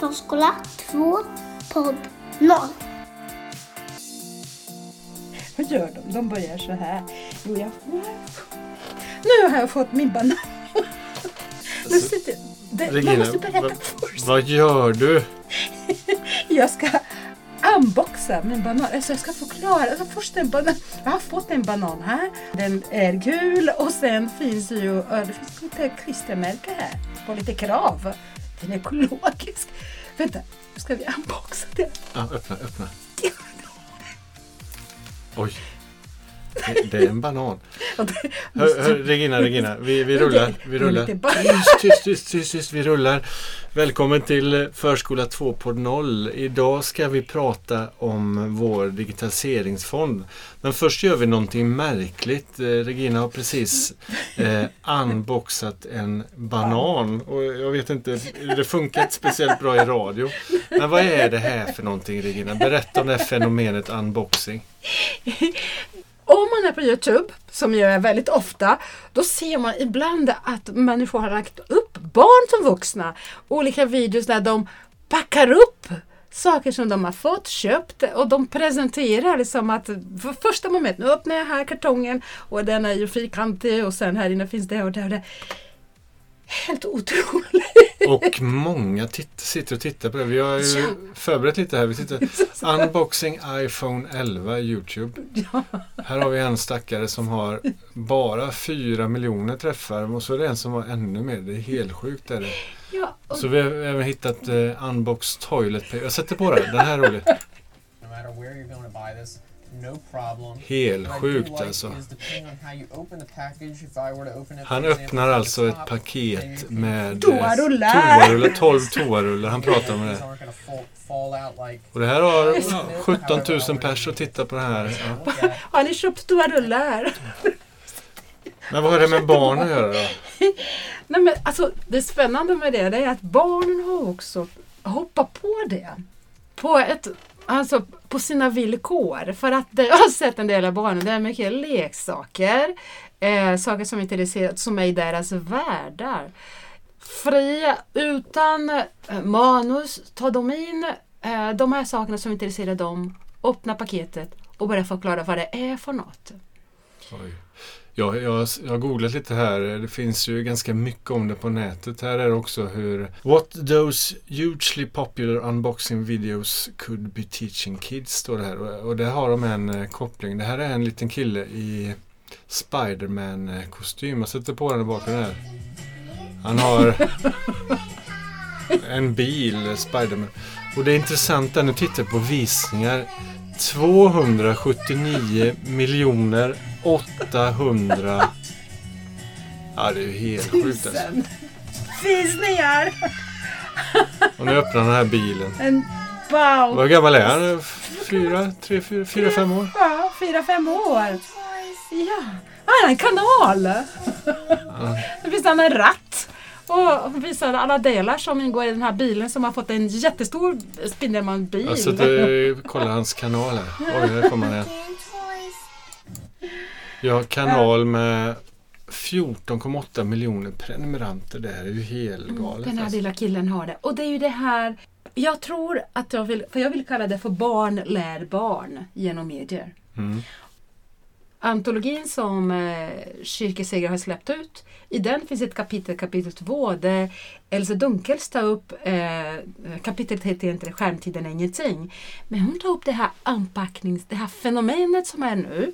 Förskola 2 podd 0. Vad gör de? De börjar så här. Jo, jag... Nu har jag fått min banan. Nu sitter... Det, man Regina, måste berätta vad, först. vad gör du? Jag ska unboxa min banan. Alltså jag ska förklara. Alltså först en banan. Jag har fått en banan här. Den är gul och sen finns ju det finns lite klistermärke här på lite krav. Den är ekologisk. Vänta, nu ska vi unboxa den. Ja, öppna, öppna. Oj. Det, det är en banan. Hör, hör, Regina, Regina, vi, vi rullar. Vi rullar. Tyst, tyst, tyst, tyst, tyst, vi rullar. Välkommen till Förskola 2.0. Idag ska vi prata om vår digitaliseringsfond. Men först gör vi någonting märkligt. Eh, Regina har precis eh, unboxat en banan. Och jag vet inte, det funkar speciellt bra i radio. Men vad är det här för någonting Regina? Berätta om det här fenomenet unboxing. Om man är på Youtube, som jag är väldigt ofta, då ser man ibland att människor har lagt upp, barn som vuxna, olika videos där de packar upp saker som de har fått, köpt och de presenterar liksom att för första momentet, nu öppnar jag här kartongen och den är ju fyrkantig och sen här inne finns det och det och det. Helt otroligt! Och många sitter och tittar på det. Vi har ju Ja. förberett lite här. Vi tittar. Unboxing iPhone 11 Youtube. Här har vi en stackare som har bara 4 miljoner träffar och så är det en som har ännu mer. Det är helt sjukt. Är det. Ja, och Så vi har även hittat uh, Unbox Toilet Paper. Jag sätter på den. Den här är rolig. no Helt sjukt alltså. Han öppnar alltså ett paket med eh, Toarullar. toarullar, 12 toarullar. Han pratar om det. Och det här har ja, 17 000 pers att titta på det här. Ja. har ni köpt stora rullar? Men vad har det med barn att göra då? Nej, men alltså, det spännande med det, det är att barnen har också hoppat på det. På, ett, alltså, på sina villkor. För att det, jag har sett en del av barnen, det är mycket leksaker. Eh, saker som, är intresserade, som är i deras världar. Fria, utan eh, manus, tar de in eh, de här sakerna som intresserar dem, öppna paketet och börja förklara vad det är för något. Oj. Ja, jag, jag har googlat lite här. Det finns ju ganska mycket om det på nätet. Här är det också hur What those hugely popular unboxing videos could be teaching kids står det här. Och, och det har de en eh, koppling. Det här är en liten kille i Spiderman-kostym. Jag sätter på den i bakgrunden här. Han har en bil, Spiderman. Och det är intressant där, nu tittar jag på visningar. 279 miljoner 800 Ja det är ju helt sjukt alltså. Visningar! Och nu öppnar han den här bilen. En wow! Vad gammal är han? Fyra, tre, fyra, fyra, fem år? Ja, fyra, fem år. Ja. Ah, han har en kanal! Det finns en ratt. Och visar alla delar som ingår i den här bilen som har fått en jättestor Spindelman-bil. Jag sitter och kollar hans kanal här. Oj, här kommer han har kanal med 14,8 miljoner prenumeranter. Det här är ju helt galet. Den här alltså. lilla killen har det. Och det är ju det här, jag tror att jag vill, för jag vill kalla det för barn lär barn genom medier. Mm. Antologin som eh, har släppt ut, i den finns ett kapitel, kapitel 2, där Else Dunkels tar upp, eh, kapitlet heter egentligen Skärmtiden är ingenting, men hon tar upp det här anpacknings, det här fenomenet som är nu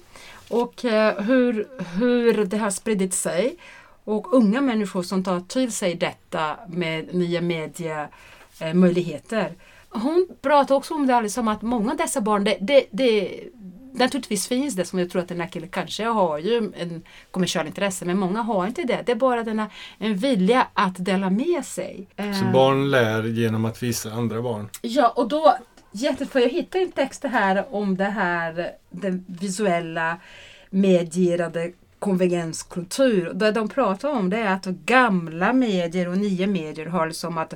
och eh, hur, hur det har spridit sig och unga människor som tar till sig detta med nya mediemöjligheter. Hon pratar också om det alldeles som att många av dessa barn, det, det, det, naturligtvis finns det som jag tror att den här killen kanske har ju en kommersiell intresse men många har inte det. Det är bara denna, en vilja att dela med sig. Så Eh, barn lär genom att visa andra barn. Ja, och då jätte, för jag hittade en text här om det här den visuella medierade konvergenskultur. Det de pratar om det är att gamla medier och nya medier har liksom att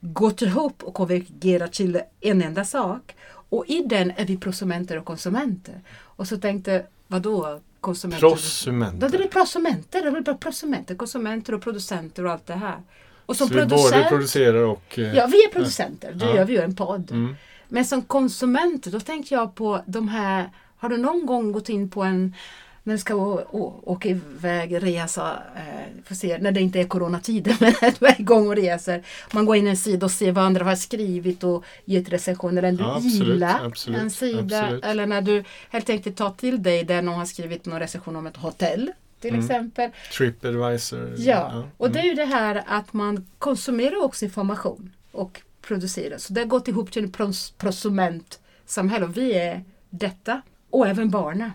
gått ihop och konvergerat till en enda sak. Och i den är vi prosumenter och konsumenter. Och så tänkte, vadå konsumenter? Prosumenter. Det blir prosumenter, det blir prosumenter, konsumenter och producenter och allt det här. Och som Så vi både producent, producerar och... eh, ja vi är producenter, Ja. gör vi ju en podd. Mm. Men som konsument, då tänkte jag på de här, har du någon gång gått in på en när du ska åka iväg, resa, eh, får se, när det inte är coronatider, men när du är igång och reser. Man går in i en sida och ser vad andra har skrivit och gett recensioner. Eller du Ja, gillar en sida. absolut. Eller när du helt enkelt tar till dig där någon har skrivit någon recension om ett hotell. Till Mm. exempel. Tripadvisor. Ja, och det är mm. ju det här att man konsumerar också information och producerar. Så det har gått ihop till ett pros- prosumentsamhälle och vi är detta. Och även barnen.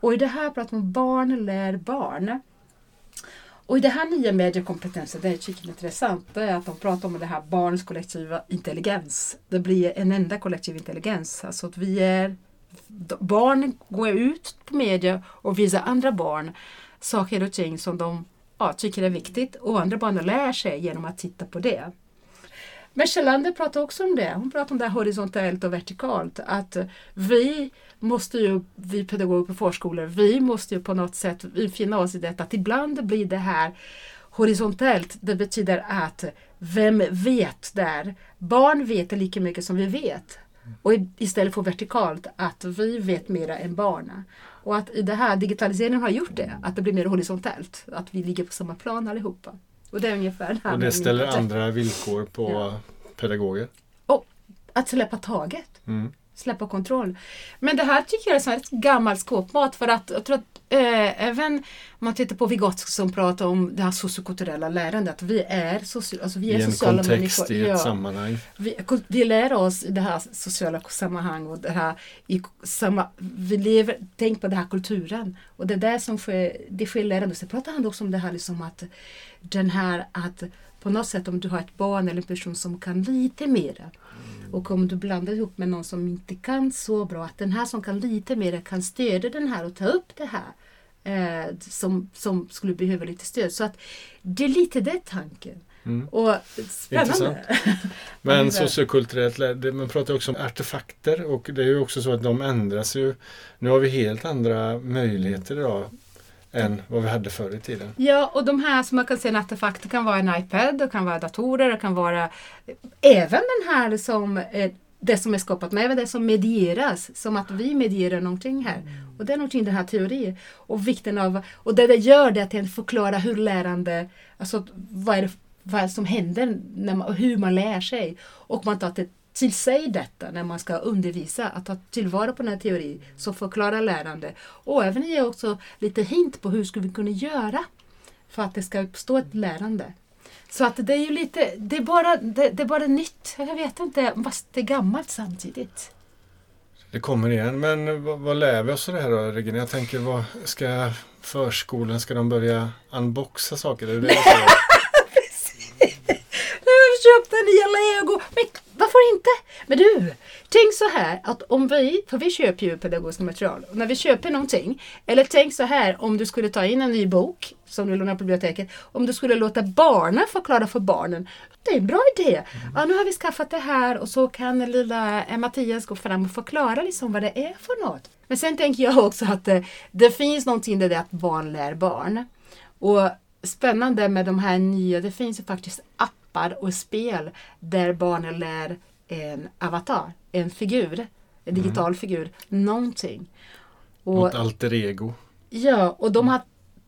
Och i det här pratar man om barn lär barn. Och i det här nya mediekompetensen, det är tycker intressant, det är att de pratar om det här barns kollektiva intelligens. Det blir en enda kollektiv intelligens. Alltså att vi är, barn går ut på media och visar andra barn saker och ting som de ja, tycker är viktigt och andra barn lär sig genom att titta på det. Men Kjellander pratar också om det. Hon pratar om det här horisontellt och vertikalt. Att vi måste ju, vi pedagoger på förskolor, vi måste ju på något sätt finna oss i detta. Att ibland blir det här horisontellt. Det betyder att vem vet där? Barn vet lika mycket som vi vet. Och istället för vertikalt, att vi vet mera än barnen. Och att i det här, digitaliseringen har gjort det, att det blir mer horisontellt. Att vi ligger på samma plan allihopa. Och det är ungefär det Och det ställer andra villkor på Ja. pedagoger. Att släppa taget. Mm. Släppa kontroll. Men det här tycker jag är här ett gammalt skåpmat för att jag tror att eh, även om man tittar på Vygotsky som pratar om det här sociokulturella lärandet. Att vi är, soci, alltså vi I är en sociala kontext, människor. i ett Ja. sammanhang. Vi, vi lär oss i det här sociala sammanhang och det här i samma, vi lever, tänk på den här kulturen och det är där som sker, det sker lärande. Så pratar han också om det här liksom att den här att på något sätt om du har ett barn eller en person som kan lite mera och om du blandar ihop med någon som inte kan så bra att den här som kan lite mera kan stödja den här och ta upp det här eh, som, som skulle behöva lite stöd. Så att det är lite det tanken. Mm. Och spännande. Men Ja. sociokulturellt, man pratar också om artefakter och det är ju också så att de ändras ju. Nu har vi helt andra möjligheter idag än vad vi hade förr i tiden. Ja, och de här som man kan se en artefakt, det kan vara en iPad, det kan vara datorer, det kan vara även den här som det som är skapat, men även det som medieras, som att vi medierar någonting här. Och det är någonting, den här teorin. Och vikten av, och det det gör det är att den förklarar hur lärande, alltså vad är det vad som händer när man, och hur man lär sig. Och man tar det till sig detta när man ska undervisa, att ta tillvara på den här teorin som förklarar lärande. Och även ge också lite hint på hur skulle vi kunna göra för att det ska uppstå ett lärande. Så att det är ju lite, det är bara, det, det är bara nytt. Jag vet inte, fast det är gammalt samtidigt. Det kommer igen, men vad, vad lär vi oss av det här då Regina? Jag tänker, vad ska förskolan, ska de börja unboxa saker? Är det det har köpt en nya lego. Men varför inte? Men du, tänk så här att om vi, för vi köper ju pedagogiskt material, och när vi köper någonting, eller tänk så här om du skulle ta in en ny bok som du lånar på biblioteket, om du skulle låta barnen förklara för barnen. Det är en bra idé. Ja, nu har vi skaffat det här och så kan lilla Mattias gå fram och förklara liksom vad det är för något. Men sen tänker jag också att det, det finns någonting där det att barn lär barn. Och spännande med de här nya, det finns ju faktiskt appar och spel där barnen lär en avatar, en figur, en digital figur, någonting. Och, Något alter ego. ja, och de har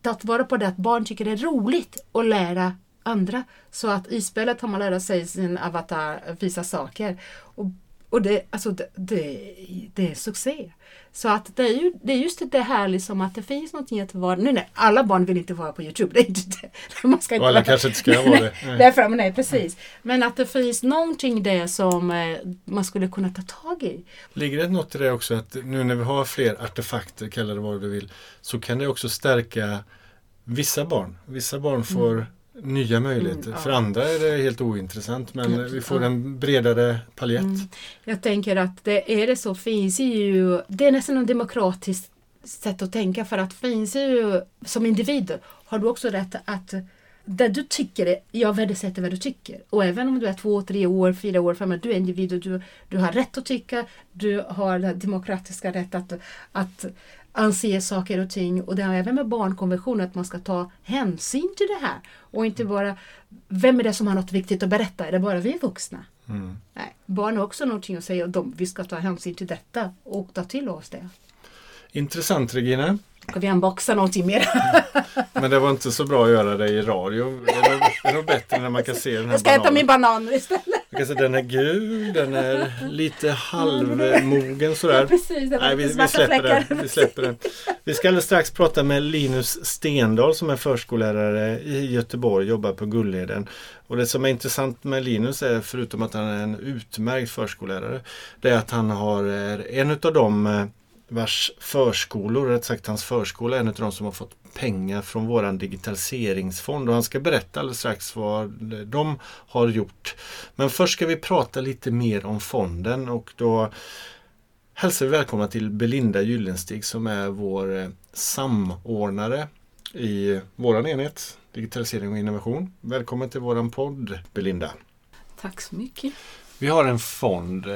tagit vara på det att barn tycker det är roligt att lära andra. Så att i spelet har man lära sig sin avatar visa saker. Och, och det, alltså det, det, det är succé. Så att det är, ju, det är just det här liksom att det finns någonting att vara... Nu nej, alla barn vill inte vara på Youtube. Det är inte det. Man ska inte alla vara- kanske inte ska vara det. Nej. Därför, nej, precis. Men att det finns någonting där som eh, man skulle kunna ta tag i. Ligger det något i det också att nu när vi har fler artefakter, kalla det vad du vill, så kan det också stärka vissa barn. Vissa barn får nya möjligheter. Mm, ja. För andra är det helt ointressant men Ja, vi får ja. en bredare palett. Mm. Jag tänker att det är det så finns ju, det är nästan ett demokratiskt sätt att tänka för att finns ju som individ har du också rätt att det du tycker, jag värdesätter vad du tycker. Och även om du är två, tre år, fyra år framåt, du är individ och du, du har rätt att tycka, du har den demokratiska rätt att, att, anser saker och ting och det har även med barnkonventionen att man ska ta hänsyn till det här. Och inte bara, vem är det som har något viktigt att berätta? Är det bara vi vuxna? Mm. Nej, barn har också någonting att säga och de, vi ska ta hänsyn till detta och ta till oss det. Intressant Regina. Ska vi unboxa någonting mer? Men det var inte så bra att göra det i radio. Det är nog, bättre när man kan se den här Jag ska äta bananen. min banan istället. Man kan se, den är gul, den är lite halvmogen sådär. Precis, det var Nej, vi, vi, släpper den. vi släpper den. Vi ska alldeles strax prata med Linus Stendahl som är förskollärare i Göteborg, jobbar på Gulleden. Och det som är intressant med Linus är, förutom att han är en utmärkt förskollärare, det är att han har är en utav dem eh, vars förskolor, rätt sagt hans förskola, är en av de som har fått pengar från våran digitaliseringsfond och han ska berätta alldeles strax vad de har gjort. Men först ska vi prata lite mer om fonden och då hälsar vi välkomna till Belinda Gyllenstig som är vår eh, samordnare i våran enhet Digitalisering och innovation. Välkommen till våran podd Belinda. Tack så mycket. Vi har en fond. Eh,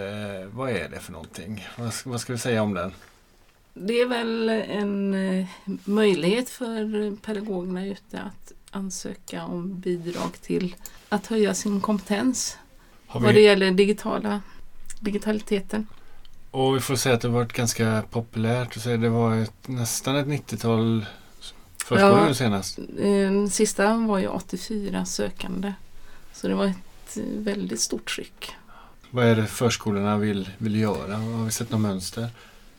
vad är det för någonting? Vad, ska- vad ska vi säga om den? Det är väl en eh, möjlighet för pedagogerna ute att ansöka om bidrag till att höja sin kompetens Har vad det vi, gäller digitala, digitaliteten. och vi får säga att det har varit ganska populärt. att säga Det var ett, nästan ett 90-tal förskolor Ja. senast. Den sista var ju 84 sökande. Så det var ett eh, väldigt stort tryck. Vad är det förskolorna vill, vill göra? Har vi sett något mönster?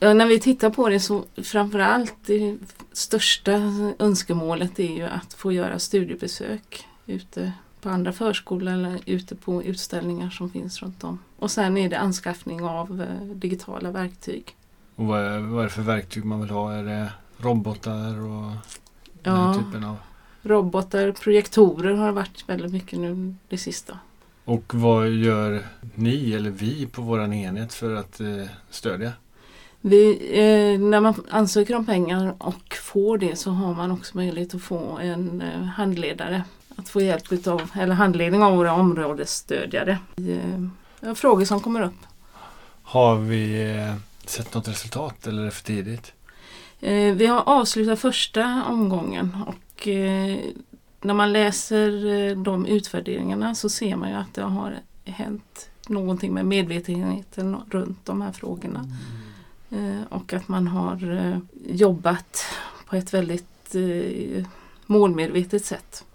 Ja, när vi tittar på det så framförallt det största önskemålet är ju att få göra studiebesök ute på andra förskolor eller ute på utställningar som finns runt om. Och sen är det anskaffning av eh, digitala verktyg. Och vad är, vad är det för verktyg man vill ha? Är det robotar och den Ja, typen av? robotar, projektorer har varit väldigt mycket nu det sista. Och vad gör ni eller vi på våran enhet för att eh, stödja? Vi, eh, när man ansöker om pengar och får det så har man också möjlighet att få en eh, handledare. Att få hjälp utav, eller handledning av våra områdesstödjare i eh, frågor som kommer upp. Har vi eh, sett något resultat eller är det för tidigt? Eh, vi har avslutat första omgången och eh, när man läser de utvärderingarna så ser man ju att det har hänt någonting med medvetenheten runt de här frågorna. Eh, och att man har eh, jobbat på ett väldigt eh, målmedvetet sätt.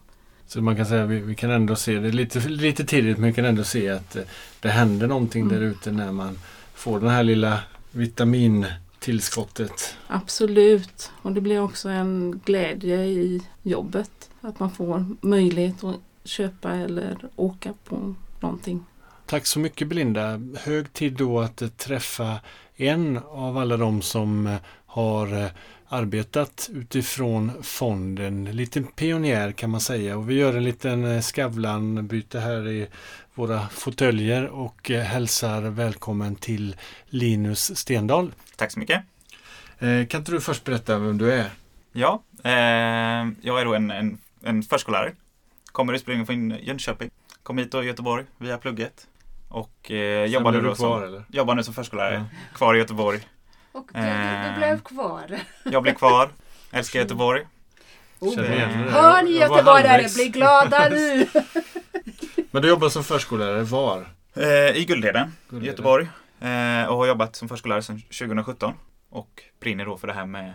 Så man kan säga vi, vi kan ändå se, det lite, lite tidigt men vi kan ändå se att eh, det händer någonting Mm. där ute när man får den här lilla vitamintillskottet. Absolut. Och det blir också en glädje i jobbet. Att man får möjlighet att köpa eller åka på någonting. Tack så mycket Belinda. Hög tid då att eh, träffa en av alla de som eh, har eh, arbetat utifrån fonden. Lite pionjär kan man säga och vi gör en liten eh, Skavlan-byte här i våra fåtöljer och hälsar välkommen till Linus Stendahl. Tack så mycket. Kan inte du först berätta vem du är? Ja, eh, jag är då en, en, en förskollärare. Kommer ursprungligen från Jönköping. Kom hit i Göteborg via plugget. Och eh, jobbar, nu blev kvar som, eller? jobbar nu som förskollärare. Ja. Kvar i Göteborg. Och du, du, du blev kvar. Jag blir kvar. Älskar Göteborg. Där. Hör ni göteborgare, bli glada nu! Men du jobbar som förskollärare var? Eh, I Guldheden Guldheden. Göteborg. Eh, och har jobbat som förskollärare sedan 2017. Och brinner då för det här med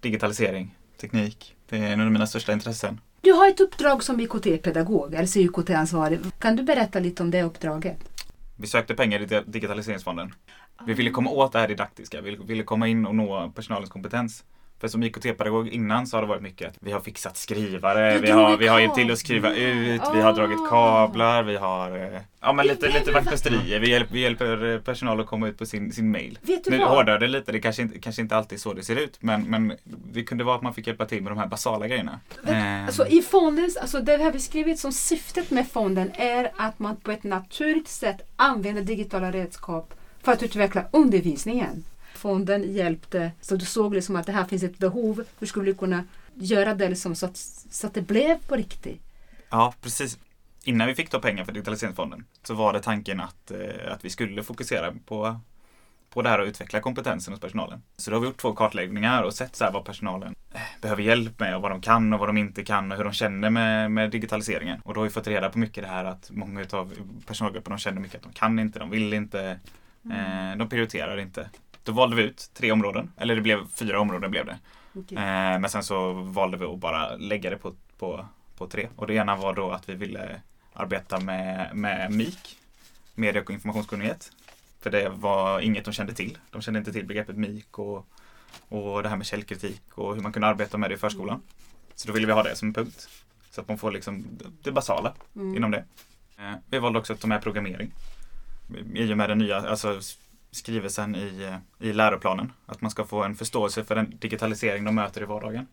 digitalisering, teknik. Det är en av mina största intressen. Du har ett uppdrag som IKT-pedagog, eller IKT-ansvarig. Kan du berätta lite om det uppdraget? Vi sökte pengar i Di- Digitaliseringsfonden. Vi ville komma åt det här didaktiska. Vi ville komma in och nå personalens kompetens. För som IKT-pedagog innan så har det varit mycket att vi har fixat skrivare, vi har, vi har hjälpt till att skriva kablar. ut, vi har dragit kablar, vi har eh, ja, men lite, lite ju vakthåsterier. Vi hjälper, vi hjälper eh, personal att komma ut på sin, sin mail. Vet du Nu hårdrar det lite, det kanske inte, kanske inte alltid är så det ser ut. Men, men det kunde vara att man fick hjälpa till med de här basala grejerna. Eh, Alltså i fondens, alltså det vi har beskrivit som syftet med fonden är att man på ett naturligt sätt använder digitala redskap för att utveckla undervisningen. Fonden hjälpte, så du såg liksom att det här finns ett behov. Hur skulle vi kunna göra det liksom så, att, så att det blev på riktigt? Ja, precis. Innan vi fick ta pengar för digitaliseringsfonden så var det tanken att, eh, att vi skulle fokusera på, på det här och utveckla kompetensen hos personalen. Så då har vi gjort två kartläggningar och sett så vad personalen eh, behöver hjälp med och vad de kan och vad de inte kan och hur de känner med, med digitaliseringen. Och då har vi fått reda på mycket det här att många av personalgrupperna känner mycket att de kan inte, de vill inte, eh, de prioriterar inte. Då valde vi ut tre områden, eller det blev fyra områden blev det. Okej. Eh, men sen så valde vi att bara lägga det på, på, på tre. Och det ena var då att vi ville arbeta med, med MIK, medie och informationskunnighet. För det var inget de kände till. De kände inte till begreppet MIK och, och det här med källkritik och hur man kunde arbeta med det i förskolan. Så då ville vi ha det som en punkt. Så att man får liksom det- basala Mm. inom det. Eh, Vi valde också att ta med programmering. I och med den nya alltså, skrivelsen i, eh, i läroplanen. Att man ska få en förståelse för den digitalisering de möter i vardagen.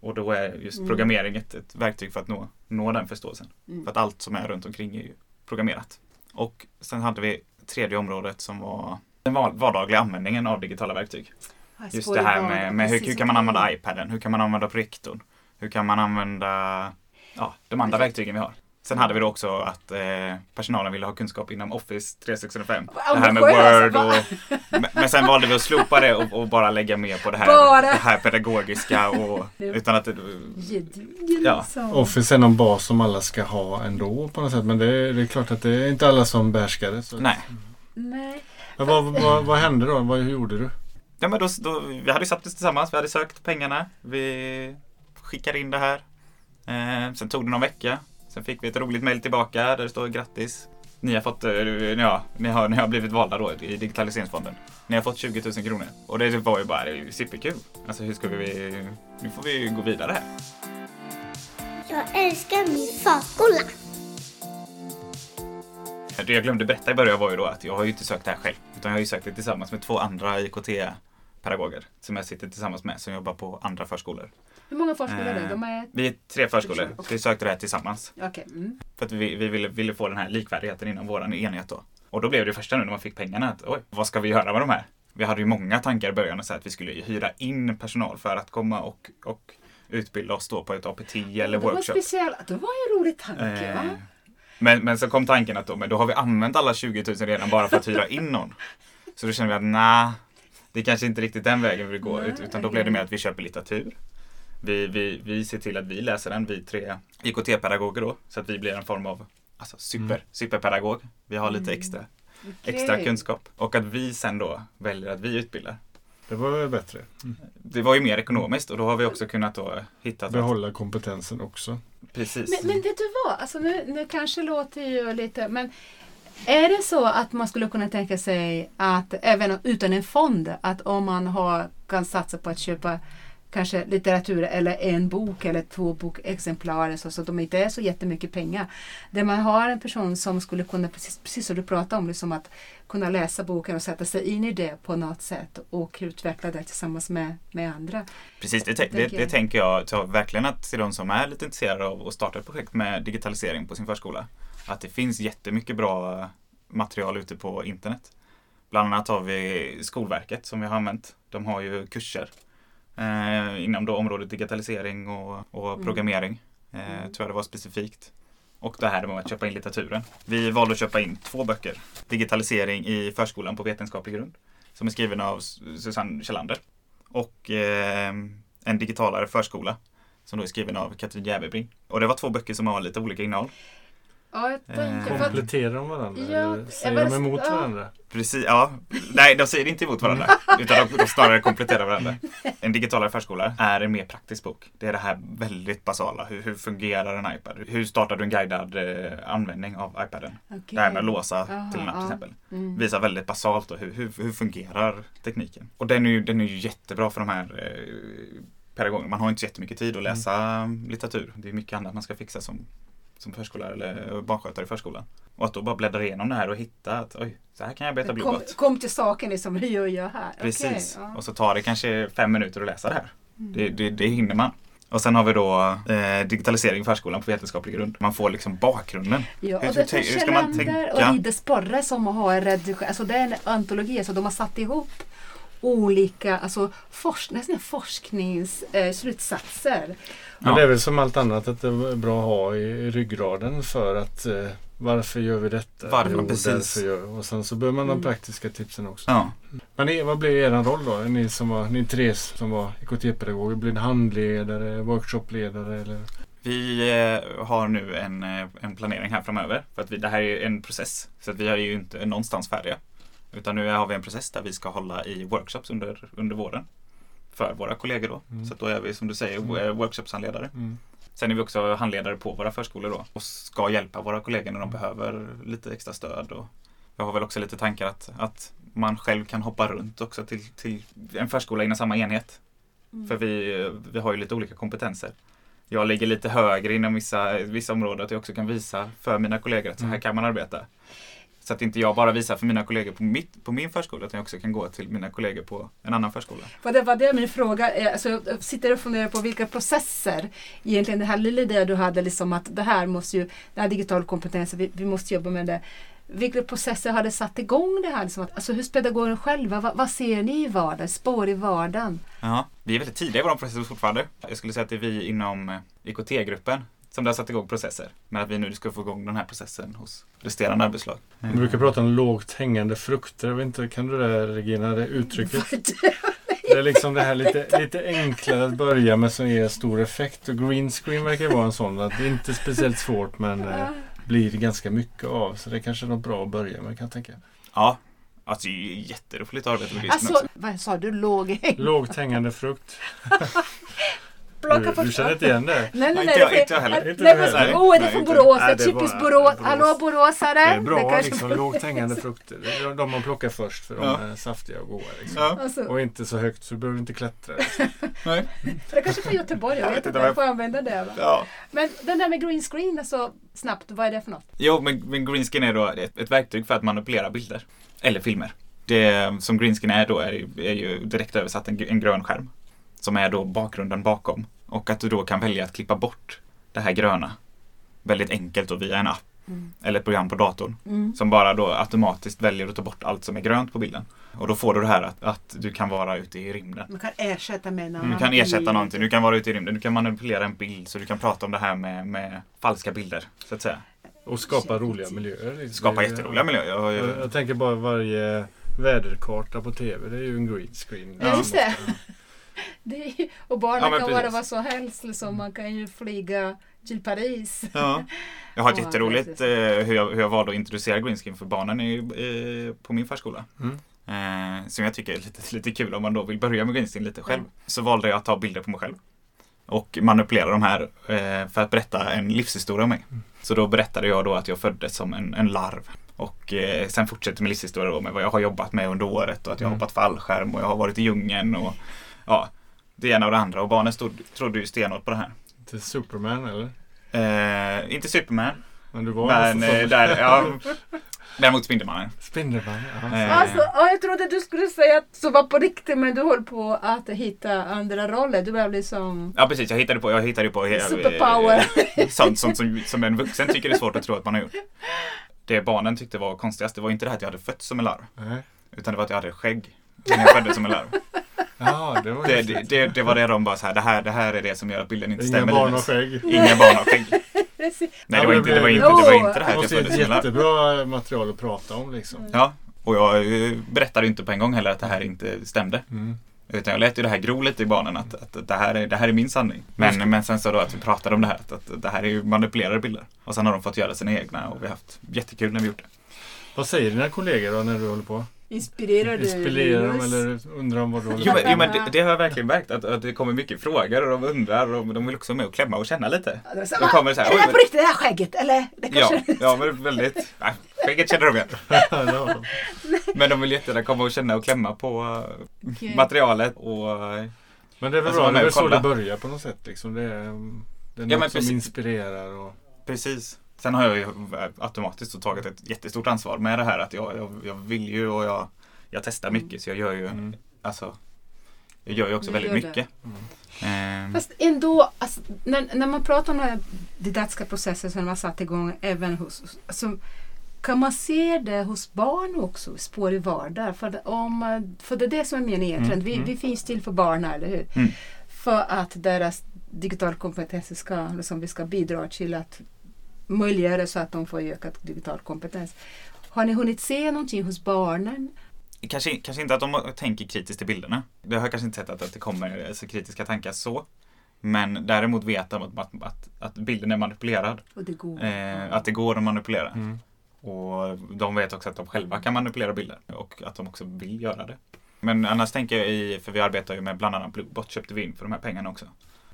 Och då är just Mm. programmering ett, ett verktyg för att nå, nå den förståelsen. Mm. För att allt som är runt omkring är ju programmerat. Och sen hade vi tredje området som var den var- vardagliga användningen av digitala verktyg. Just det här med, med hur, hur kan man använda iPaden? Hur kan man använda projektorn? Hur kan man använda ja, de andra verktygen vi har? Sen hade vi då också att eh, personalen ville ha kunskap inom Office 365. Vad Det här med Word och... Men, sen valde vi att slopa det och, och bara lägga mer på det här, Bara. det här pedagogiska och utan att Ja. liksom. Office är någon bas som alla ska ha ändå på något sätt. Men det är, det är klart att det är inte alla som behärskar det. Så. Nej. Nej. Men vad, vad, vad hände då? Vad hur gjorde du? Ja, men då, då, vi hade satt oss tillsammans, vi hade sökt pengarna. Vi skickade in det här. Eh, sen tog det någon vecka. Sen fick vi ett roligt mejl tillbaka där det står grattis. Ni har fått, eh, ja, ni har, ni har blivit valda då i digitaliseringsfonden. Ni har fått 20 000 kronor. Och det var ju bara superkul. Alltså hur ska vi, nu får vi gå vidare här. Jag älskar min förskola. Det jag glömde berätta i början var ju då att jag har ju inte sökt det här själv. Utan jag har ju sökt det tillsammans med två andra IKT-pedagoger. Som jag sitter tillsammans med som jobbar på andra förskolor. Hur många förskolor är det? Eh, De är... Vi är tre förskolor. Så vi sökte det här tillsammans. Okej. Mm. För att vi, vi ville, ville få den här likvärdigheten inom vår enhet då. Och då blev det första nu när man fick pengarna att oj, vad ska vi göra med de här? Vi hade ju många tankar i början så att vi skulle hyra in personal för att komma och, och utbilda oss då på ett APT eller det var workshop. speciellt. Det var en rolig tanke Eh, va? men, men så kom tanken att då, men då har vi använt alla 20 000 redan bara för att hyra in någon. Så då kände vi att nej, det är kanske inte riktigt den vägen vi vill gå. Nej, ut- Utan då blev det mer att vi köper litteratur. Vi, vi, vi ser till att vi läser den, vi tre IKT-pedagoger då. Så att vi blir en form av alltså, super, superpedagog. Vi har lite extra, extra Okej. kunskap. Och att vi sen då väljer att vi utbildar. Det var väl bättre. Det var ju mer ekonomiskt och då har vi också kunnat då hitta att Behålla kompetensen också. Precis. Men, men vet du vad? Alltså nu, nu kanske låter ju lite, men är det så att man skulle kunna tänka sig att även utan en fond, att om man har, kan satsa på att köpa kanske litteratur eller en bok eller två bokexemplar så, så de inte är så jättemycket pengar. Där man har en person som skulle kunna, precis, precis som du pratade om, liksom att kunna läsa boken och sätta sig in i det på något sätt och utveckla det tillsammans med, med andra. Precis, det, Det det, det, tänker jag. ta verkligen att till de som är lite intresserade av att starta ett projekt med digitalisering på sin förskola. Att det finns jättemycket bra material ute på internet. Bland annat har vi Skolverket som vi har använt. De har ju kurser eh, inom då området digitalisering och, och Mm. programmering. Eh, Mm. Tror jag det var specifikt. Och det här med att köpa in litteraturen. Vi valde att köpa in två böcker. Digitalisering i förskolan på vetenskaplig grund. Som är skriven av Susanne Kjellander. Och eh, En digitalare förskola. Som då är skriven av Katrin Jäverbring. Och det var två böcker som har lite olika innehåll. Ja, jag tänker, för att, Kompletterar de varandra? Ja, eller säger bara- de emot ja. varandra? Precis, ja. Nej, de säger inte emot varandra. Utan de, de snarare kompletterar varandra. En digitalare förskola är en mer praktisk bok. Det är det här väldigt basala. Hur, hur fungerar en iPad? Hur startar du en guidad eh, användning av iPaden? Okej. Det här med att låsa Jaha, till en app till ja. exempel. Mm. Visar väldigt basalt då, hur, hur, hur fungerar tekniken. Och den är, ju, den är ju jättebra för de här eh, pedagogerna. Man har inte så jättemycket tid att läsa litteratur. Det är mycket annat man ska fixa som, som förskollärare eller barnskötare i förskolan. Och att då bara bläddra igenom det här och hitta att oj, så här kan jag beta Kom, blåbart. kom till saken liksom, hur gör jag här? Precis. Okej, ja. Mm. Och så tar det kanske fem minuter att läsa det här. Det, det, det hinner man. Och sen har vi då eh, digitalisering i förskolan på vetenskaplig grund. Man får liksom bakgrunden. Ja, Hur- och hur det tänk- hur ska man tänka? och Ide Sporre som har redigerat, alltså det är en antologi, så de har satt ihop olika alltså forsk, nästan forskningsslutsatser. Eh. Men Ja. det är väl som allt annat att det är bra att ha i ryggraden för att eh, Varför gör vi detta? Varför? Jo, Precis. gör Och sen så behöver man de Mm. praktiska tipsen också. Ja. Men ni, vad blev er roll då? Ni, som var, ni tre som var IKT-pedagoger. Blir ni handledare, workshopledare eller? Vi eh, har nu en, eh, en planering här framöver. För att vi, det här är en process. Så att vi är ju inte någonstans färdiga. Utan nu har vi en process där vi ska hålla i workshops under, under våren. För våra kollegor då. Mm. Så då är vi som du säger Mm. mm. workshopshandledare. Mm. Sen är vi också handledare på våra förskolor då. Och ska hjälpa våra kollegor när de behöver lite extra stöd. Och jag har väl också lite tankar att, att man själv kan hoppa runt också till, till en förskola inom samma enhet. För vi, vi har ju lite olika kompetenser. Jag ligger lite högre inom vissa, vissa områden att jag också kan visa för mina kollegor att så här Mm. kan man arbeta. Så att inte jag bara visar för mina kollegor på, mitt, på min förskola utan jag också kan gå till mina kollegor på en annan förskola. För det var det min fråga är. Alltså, jag sitter och funderar på vilka processer egentligen det här lilla idén du hade liksom att det här måste ju, det här digital kompetens, vi, vi måste jobba med det. Vilka processer hade satt igång det här? Liksom att, alltså hos pedagoger själva, vad, vad ser ni i vardagen? Spår i vardagen? Ja, vi är väldigt tidiga i vår process fortfarande. Jag skulle säga att det är vi inom eh, IKT-gruppen som har satt igång processer. Men att vi nu ska få igång den här processen hos resterande arbetslag. Vi brukar prata om lågt hängande frukter. Jag vet inte, kan du det Regina, det uttrycket? Det är liksom det här lite, lite enklare att börja med som ger stor effekt. Och green screen verkar vara en sån. Att det är inte speciellt svårt men eh, blir ganska mycket av. Så det kanske är något bra att börja med kan jag tänka. Ja, alltså det är jätteroligt att arbeta med grisen Alltså, också. vad sa du? Låg häng? Lågt hängande frukt. Plocka Du, på- du känner inte igen det? Nej, nej, Nej, nej. inte jag- det är- inte jag heller. Inte Nej, du men, heller. Åh, är det från. Borås? Nej, är är typiskt Borås. Hallå boråsare! Det är bra kanske- liksom lågt hängande frukter. Är de man plockar först för de Ja. är saftiga och goda. Liksom. Ja. Alltså, Och inte så högt så du behöver inte klättra. Liksom. Nej. det kanske från Göteborg, jag Jag vet inte. Jag får använda det. Va? Ja. Men den där med green screen, alltså, snabbt, vad är det för något? Jo, men, men greenskin är då ett, ett verktyg för att manipulera bilder. Eller filmer. Det som greenskin är då är, ju- är ju direkt översatt en, en grön skärm. Som är då bakgrunden bakom. Och att du då kan välja att klippa bort det här gröna. Väldigt enkelt och via en app. Eller ett program på datorn. Mm. Som bara då automatiskt väljer att ta bort allt som är grönt på bilden. Och då får du det här att, att du kan vara ute i rymden. Man kan ersätta med något. Du kan ersätta någonting, du kan vara ute i rymden, du kan manipulera en bild så du kan prata om det här med, med falska bilder. Så att säga. Och skapa roliga miljöer. Skapa jätteroliga miljöer. Jag, Jag, jag, jag tänker bara varje väderkarta på TV. Det är ju en green screen. Ja, just det. Det är, och barnen Ja, kan vara vad som helst. Liksom. Man kan ju flyga till Paris. ja. jag har ett jätteroligt eh, hur, jag, hur jag valde att introducera greenskin för barnen i, eh, på min förskola. Mm. Eh, som jag tycker är lite, lite kul om man då vill börja med greenskin lite själv. Så valde jag att ta bilder på mig själv. Och manipulera de här eh, för att berätta en livshistoria om mig. Så då berättade jag då att jag föddes som en, en larv. Och eh, sen fortsätter med livshistoria då med vad jag har jobbat med under året och att jag har Mm. hoppat fallskärm och jag har varit i djungeln och ja, det ena och det andra. Och barnen stod, trodde ju stenhårt på det här. Till Superman eller? Eh, inte Superman, Men du var men alltså eh, där, ja, däremot Spindelmannen. Spindelman. Ja. Eh, Alltså, ja, jag trodde du skulle säga att så var på riktigt men du höll på att hitta andra roller. Du blev liksom Ja precis, jag hittade på, jag hittade på superpower. eh, sånt som, som, som en vuxen tycker är svårt att tro att man har gjort. Det barnen tyckte var konstigast, det var inte det här att jag hade fötts som en larv. Nej. Utan det var att jag hade skägg. När jag föddes som en larv. Ja, det var Det, det, det, det var det de bara så här, det här, det här är det som gör att bilden inte Inga stämmer. barn Linus. och skägg. Inga barn har skägg. Nej, det var inte det var inte, det, var inte det här Det att jag måste ett jättebra material att prata om liksom. Ja, och jag eh, berättade inte på en gång heller att det här inte stämde. Mm. Utan jag lät ju det här gro lite i barnen att, att det, här är, det här är min sanning. Men, men sen så då att vi pratade om det här, att, att det här är ju manipulerade bilder. Och sen har de fått göra sina egna och vi har haft jättekul när vi gjort det. Vad säger dina kollegor då när du håller på? Inspirerar du Inspirerar de eller undrar de vad du Jo men, jo, men det, det har jag verkligen märkt att, att det kommer mycket frågor och de undrar och de vill också med och klämma och känna lite. Ja, så "Va? kommer så här, är det "Oj, här på riktigt det här skägget? Eller? Det Ja, kanske... ja men väldigt, nej, skägget känner de igen. Ja. Men de vill jättegärna komma och känna och klämma på eh, Okej. materialet och eh, Men det är väl Alltså, bra, det är väl så det börjar på något sätt liksom. Det är, det är något Ja, som precis. inspirerar och... Precis. Sen har jag ju automatiskt så tagit ett jättestort ansvar med det här att jag, jag, jag vill ju och jag, jag testar mycket så jag gör ju Mm. alltså jag gör ju också Du väldigt mycket. Ehm, Fast ändå, alltså, när, när man pratar om den här didaktiska processen som man satt igång även hos, alltså, kan man se det hos barn också, spår i vardag? För det, om, eh, för det är det som är meningen egentligen. Vi, mm. vi finns till för barnen, eller hur? Mm. För att deras digital kompetens ska, liksom, vi ska bidra till att möjliggöra så att de får ökad digital kompetens. Har ni hunnit se någonting hos barnen? Kanske, kanske inte att de tänker kritiskt till bilderna. Det har jag kanske inte sett att, att det kommer alltså, kritiska tankar så. Men däremot vet de att, att, att, att bilden är manipulerad. Och det går. Eh, att det går att manipulera. Mm. Och de vet också att de själva kan manipulera bilder och att de också vill göra det. Men annars tänker jag i, för vi arbetar ju med bland annat Bluebot köpte vi in för de här pengarna också.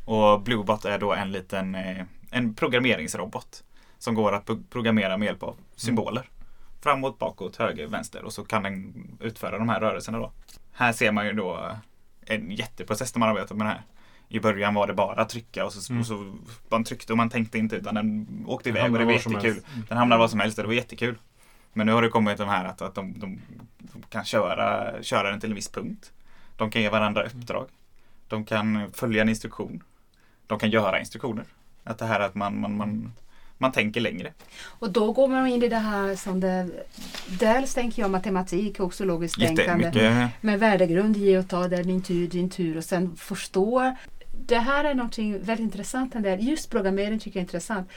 Och Bluebot är då en liten eh, en programmeringsrobot som går att pro- programmera med hjälp av symboler. Framåt, bakåt, höger, vänster och så kan den utföra de här rörelserna då. Här ser man ju då en jätteprocess när man arbetar med det här. I början var det bara att trycka och så, Mm. och så man tryckte och man tänkte inte utan den åkte Den iväg och det var jättekul. Mm. Den hamnade var som helst och det var jättekul. Men nu har det kommit de här att, att de, de, de kan köra, köra den till en viss punkt. De kan ge varandra uppdrag. De kan följa en instruktion. De kan göra instruktioner. Att det här att man, man, man, man tänker längre. Och då går man in i det här som det, dels tänker jag matematik, också logiskt tänkande. Med värdegrund, ge och ta, det är din tur, din tur och sen förstå. Det här är någonting väldigt intressant. Den där. Just programmering tycker jag är intressant.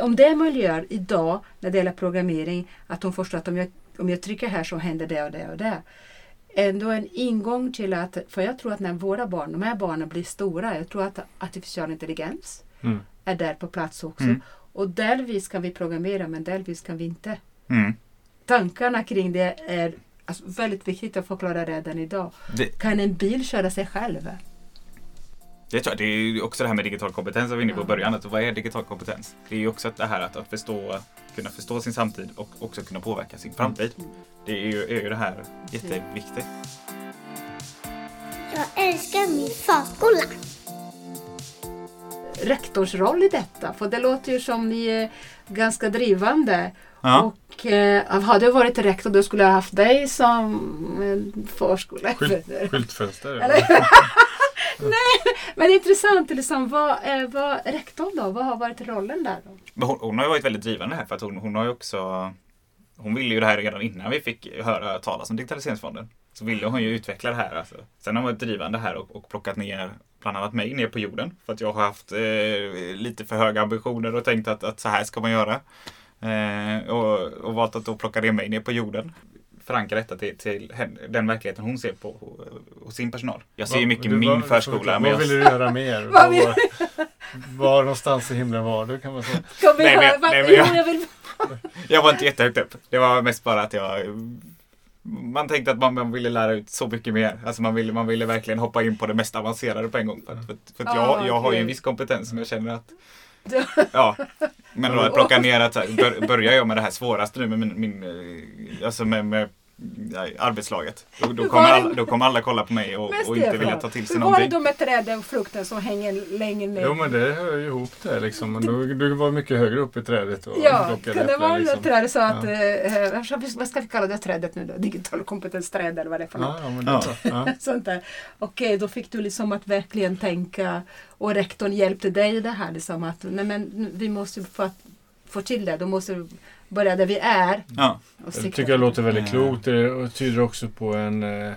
Om det möjliggör idag när det gäller programmering att de förstår att om jag, om jag trycker här så händer det och det och det. Ändå en ingång till att, för jag tror att när våra barn, de här barnen blir stora, jag tror att artificiell intelligens Mm. är där på plats också. Mm. Och delvis kan vi programmera men delvis kan vi inte. Mm. Tankarna kring det är alltså, väldigt viktigt att förklara redan idag. Det, Kan en bil köra sig själv? det, tror jag, det är ju också det här med digital kompetens som vi var inne på i Ja. början. Att vad är digital kompetens? Det är ju också det här att, att förstå, kunna förstå sin samtid och också kunna påverka sin framtid. Det är ju, är ju det här jätteviktigt. Jag älskar min förskola. Rektors roll i detta? För det låter ju som ni är ganska drivande. Ja. Och eh, hade jag varit rektor då skulle jag haft dig som en förskola. Skylt, skyltfönster. Eller? Nej, men det är intressant. Liksom, vad, är, vad rektorn då? Vad har varit rollen där? Då? Hon, hon har ju varit väldigt drivande här för att hon, hon har ju också Hon ville ju det här redan innan vi fick höra talas om Digitaliseringsfonden. Så ville hon ju utveckla det här. Alltså. Sen har hon varit drivande här och, och plockat ner bland annat mig ner på jorden. För att jag har haft eh, lite för höga ambitioner och tänkt att, att så här ska man göra. Eh, och, och valt att då plocka ner mig ner på jorden. Förankra detta till, till den verkligheten hon ser på ho- hos sin personal. Jag ser ju mycket Du, min får förskola. Vad jag, ville du göra mer? Var, vill- var, var någonstans i himlen var du kan man säga? Kom Nej, men nej, men jag- vill... Jag var inte jättehögt upp. Det var mest bara att jag man tänkte att man, man ville lära ut så mycket mer. Alltså man ville, man ville verkligen hoppa in på det mest avancerade på en gång. För, för, för att jag, Ah, jag har ju en viss kompetens som jag känner att Ja, men då att plocka ner att bör, börjar jag med det här svåraste nu med min, min eh, alltså med, med arbetslaget. Då, då, kommer var alla, då kommer alla kolla på mig och, och inte vilja ta till sig Hur var det någonting. då med träden och frukten som hänger längre ner? Jo men det hör ju ihop det liksom. Men du, du var mycket högre upp i trädet och Ja, plockade kan det äpplen, vara liksom. liksom. träd så att, eh, vad ska vi- vad ska vi kalla det trädet nu då? Digital kompetensträd eller vad det är för något. Ja, ja, Ja. bra. Ja. Sånt där. Okej, då fick du liksom att verkligen tänka och rektorn hjälpte dig i det här liksom att nej men vi måste få, att, få till det, då måste vi börja där vi är. Ja, Och Jag tycker det låter väldigt klokt. Det tyder också på en eh,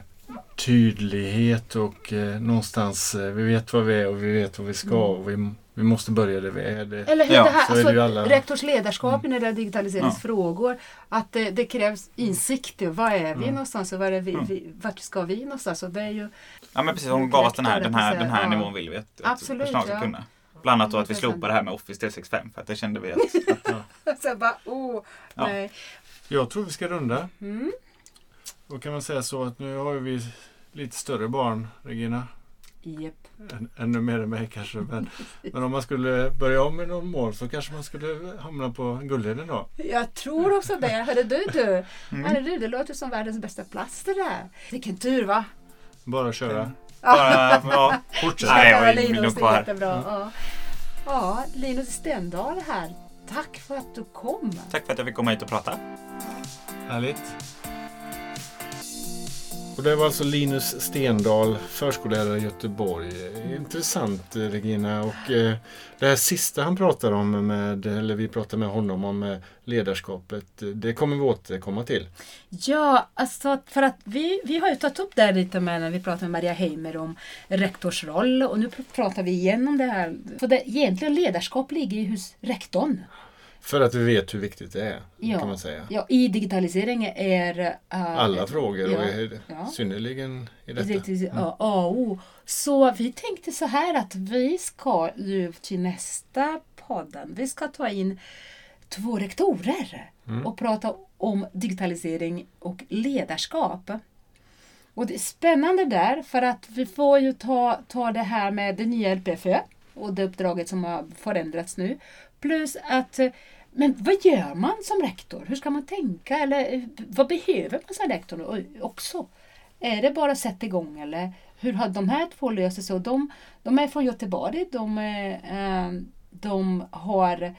tydlighet och eh, någonstans eh, vi vet vad vi är och vi vet vad vi ska och vi, vi måste börja där vi är. Det, Eller hur Ja, det här, så är det alltså, ju alla- rektors ledarskap när det är digitaliseringsfrågor. Att det, det krävs insikt i var är vi Mm. någonstans och var är vi, Mm. vi, vart ska vi någonstans? Och det är ju, ja men precis. Hon gav oss den här, den här, den här Ja. nivån vill vi att, att Absolut, personal ska ja. kunna. Bland annat då att vi 100%. slopar det här med Office 365 för att det kände vi att, att så jag bara, oh, Ja. nej. jag tror vi ska runda. Mm. Och kan man säga så att nu har vi lite större barn, Regina. Japp. Än, ännu mer än mig kanske. Men, men om man skulle börja om med någon mål så kanske man skulle hamna på Gullheden då. Jag tror också det. Hörde du du? Mm. Hörde du, det låter som världens bästa plats det där. Vilken tur va? Bara köra. Bara, ja, Fortsätt. Nej, jag Ja, vill Linus, kvar är här. jättebra. Ja. ja, Linus Stendahl här. Tack för att du kom. Tack för att jag fick komma hit och prata. Härligt. Och det var alltså Linus Stendahl, förskollärare i Göteborg. Intressant eh, Regina. Och eh, det här sista han pratar om, med, eller vi pratar med honom om eh, ledarskapet, eh, det kommer vi återkomma till. Ja, alltså för att vi, vi har ju tagit upp det här lite med när vi pratade med Maria Heimer om rektors roll och nu pratar vi igen om det här. För det egentligen ledarskap ligger ju hos rektorn. För att vi vet hur viktigt det är, Ja. kan man säga. Ja, i digitalisering är... äh, Alla frågor och ja, är ja. synnerligen i detta. Mm. ja, A och O. Så vi tänkte så här att vi ska ju till nästa podden, vi ska ta in två rektorer Mm. och prata om digitalisering och ledarskap. Och det är spännande där för att vi får ju ta, ta det här med det nya LPFÖ och det uppdraget som har förändrats nu. Plus att, eh, men vad gör man som rektor? Hur ska man tänka? Eller eh, vad behöver man som rektor också? Är det bara att sätta igång eller hur har de här två löst det? De, de är från Göteborg. De, eh, de har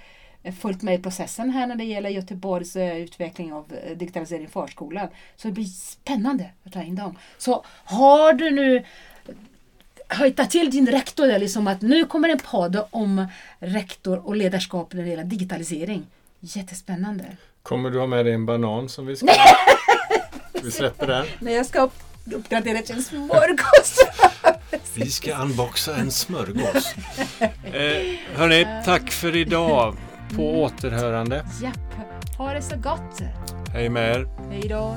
följt med i processen här när det gäller Göteborgs utveckling av digitalisering i förskolan. Så det blir spännande att ta in dem. Så har du nu hojtat till din rektor där liksom att nu kommer en podd om rektor och ledarskap när det gäller digitalisering. Jättespännande. Kommer du ha med dig en banan som vi ska... vi släpper den. När jag ska upp- uppgradera till en smörgås. Vi ska unboxa en smörgås. Eh, hörni, tack för idag. På återhörande. Japp, ha det så gott. Hej med er. Hej då.